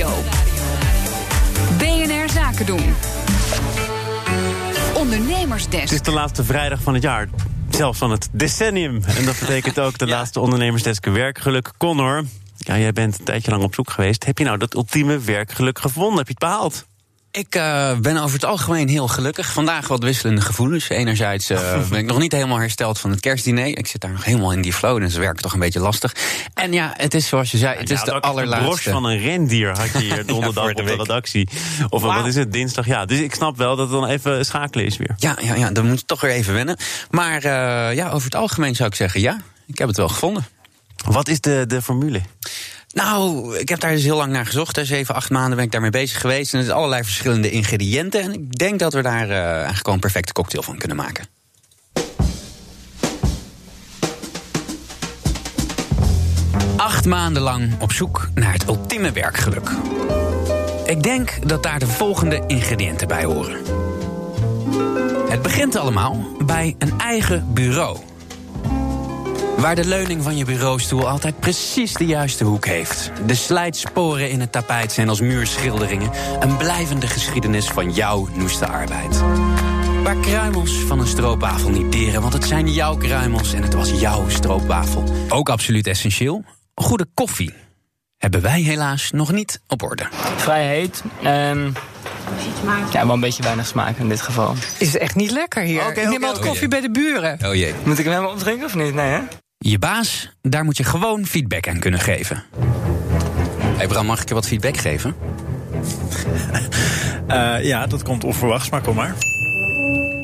Nieuwsradio. BNR Zaken doen. Ondernemersdesk. Het is de laatste vrijdag van het jaar. Zelfs van het decennium. En dat betekent ook de laatste ondernemersdesk werkgeluk. Connor, ja, jij bent een tijdje lang op zoek geweest. Heb je nou dat ultieme werkgeluk gevonden? Heb je het behaald? Ik uh, ben over het algemeen heel gelukkig. Vandaag wat wisselende gevoelens. Enerzijds uh, ben ik nog niet helemaal hersteld van het kerstdiner. Ik zit daar nog helemaal in die flow, dus werkt toch een beetje lastig. En ja, het is zoals je zei, het ja, is de allerlaatste. De broche van een rendier had je hier donderdag ja, op de redactie. Of wow. wat is het, dinsdag? Ja, dus ik snap wel dat het dan even schakelen is weer. Ja, ja, ja dan moet je toch weer even wennen. Maar uh, ja, over het algemeen zou ik zeggen ja. Ik heb het wel gevonden. Wat is de, de formule? Nou, ik heb daar dus heel lang naar gezocht. Hè. Zeven, acht maanden ben ik daarmee bezig geweest. En er zijn allerlei verschillende ingrediënten. En ik denk dat we daar uh, eigenlijk gewoon een perfecte cocktail van kunnen maken. Acht maanden lang op zoek naar het ultieme werkgeluk. Ik denk dat daar de volgende ingrediënten bij horen. Het begint allemaal bij een eigen bureau. Waar de leuning van je bureaustoel altijd precies de juiste hoek heeft. De slijtsporen in het tapijt zijn als muurschilderingen. Een blijvende geschiedenis van jouw noeste arbeid. Waar kruimels van een stroopwafel niet deren, want het zijn jouw kruimels en het was jouw stroopwafel. Ook absoluut essentieel, goede koffie. Hebben wij helaas nog niet op orde. Vrij heet en ja, wel een beetje weinig smaak in dit geval. Is het echt niet lekker hier? Okay, Neem wat koffie bij de buren. Oh jee. Moet ik hem helemaal opdrinken of niet? Nee, hè? Je baas, daar moet je gewoon feedback aan kunnen geven. Hey Bram, mag ik je wat feedback geven? uh, ja, dat komt onverwachts, maar kom maar.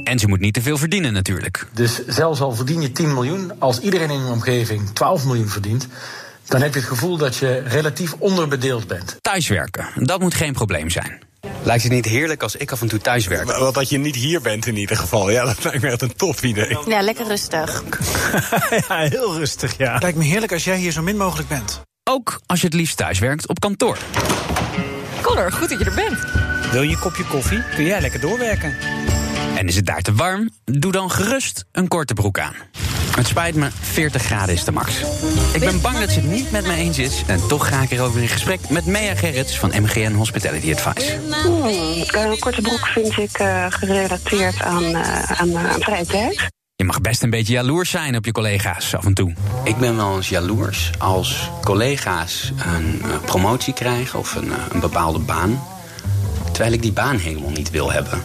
En ze moet niet te veel verdienen natuurlijk. Dus zelfs al verdien je 10 miljoen, als iedereen in je omgeving 12 miljoen verdient... dan heb je het gevoel dat je relatief onderbedeeld bent. Thuiswerken, dat moet geen probleem zijn. Lijkt het niet heerlijk als ik af en toe thuis werk? Wel dat je niet hier bent in ieder geval. Ja, dat lijkt me echt een top idee. Ja, lekker rustig. ja, heel rustig, ja. Lijkt me heerlijk als jij hier zo min mogelijk bent. Ook als je het liefst thuis werkt op kantoor. Connor, goed dat je er bent. Wil je een kopje koffie? Kun jij lekker doorwerken. En is het daar te warm? Doe dan gerust een korte broek aan. Het spijt me, 40 graden is de max. Ik ben bang dat ze het niet met me eens is. En toch ga ik erover in gesprek met Mea Gerrits van MGN Hospitality Advice. Hmm, een korte broek vind ik uh, gerelateerd aan, uh, aan, aan vrije tijd. Je mag best een beetje jaloers zijn op je collega's af en toe. Ik ben wel eens jaloers als collega's een uh, promotie krijgen of een, een bepaalde baan. Terwijl ik die baan helemaal niet wil hebben.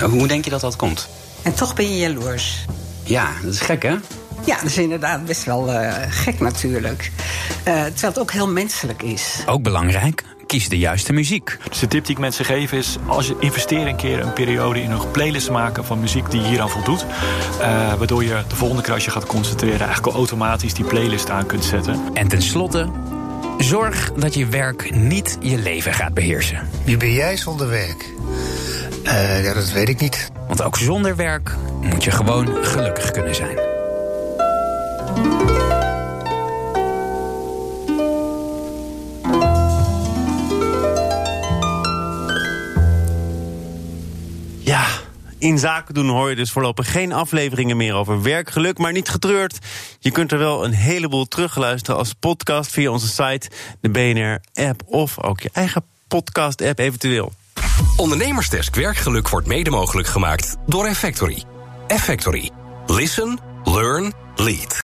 Hoe denk je dat dat komt? En toch ben je jaloers. Ja, dat is gek, hè? Ja, dat is inderdaad best wel uh, gek natuurlijk. Uh, terwijl het ook heel menselijk is. Ook belangrijk, kies de juiste muziek. Dus de tip die ik mensen geef is... als je investeert een keer een periode in een playlist maken... van muziek die hieraan voldoet. Uh, waardoor je de volgende keer als je gaat concentreren... eigenlijk al automatisch die playlist aan kunt zetten. En tenslotte... Zorg dat je werk niet je leven gaat beheersen. Wie ben jij zonder werk? Uh, ja, dat weet ik niet. Want ook zonder werk moet je gewoon gelukkig kunnen zijn. Ja, in zaken doen hoor je dus voorlopig geen afleveringen meer over werkgeluk, maar niet getreurd. Je kunt er wel een heleboel terugluisteren als podcast via onze site, de BNR-app of ook je eigen podcast-app eventueel. Ondernemersdesk Werkgeluk wordt mede mogelijk gemaakt door Effectory. Effectory. Listen, learn, lead.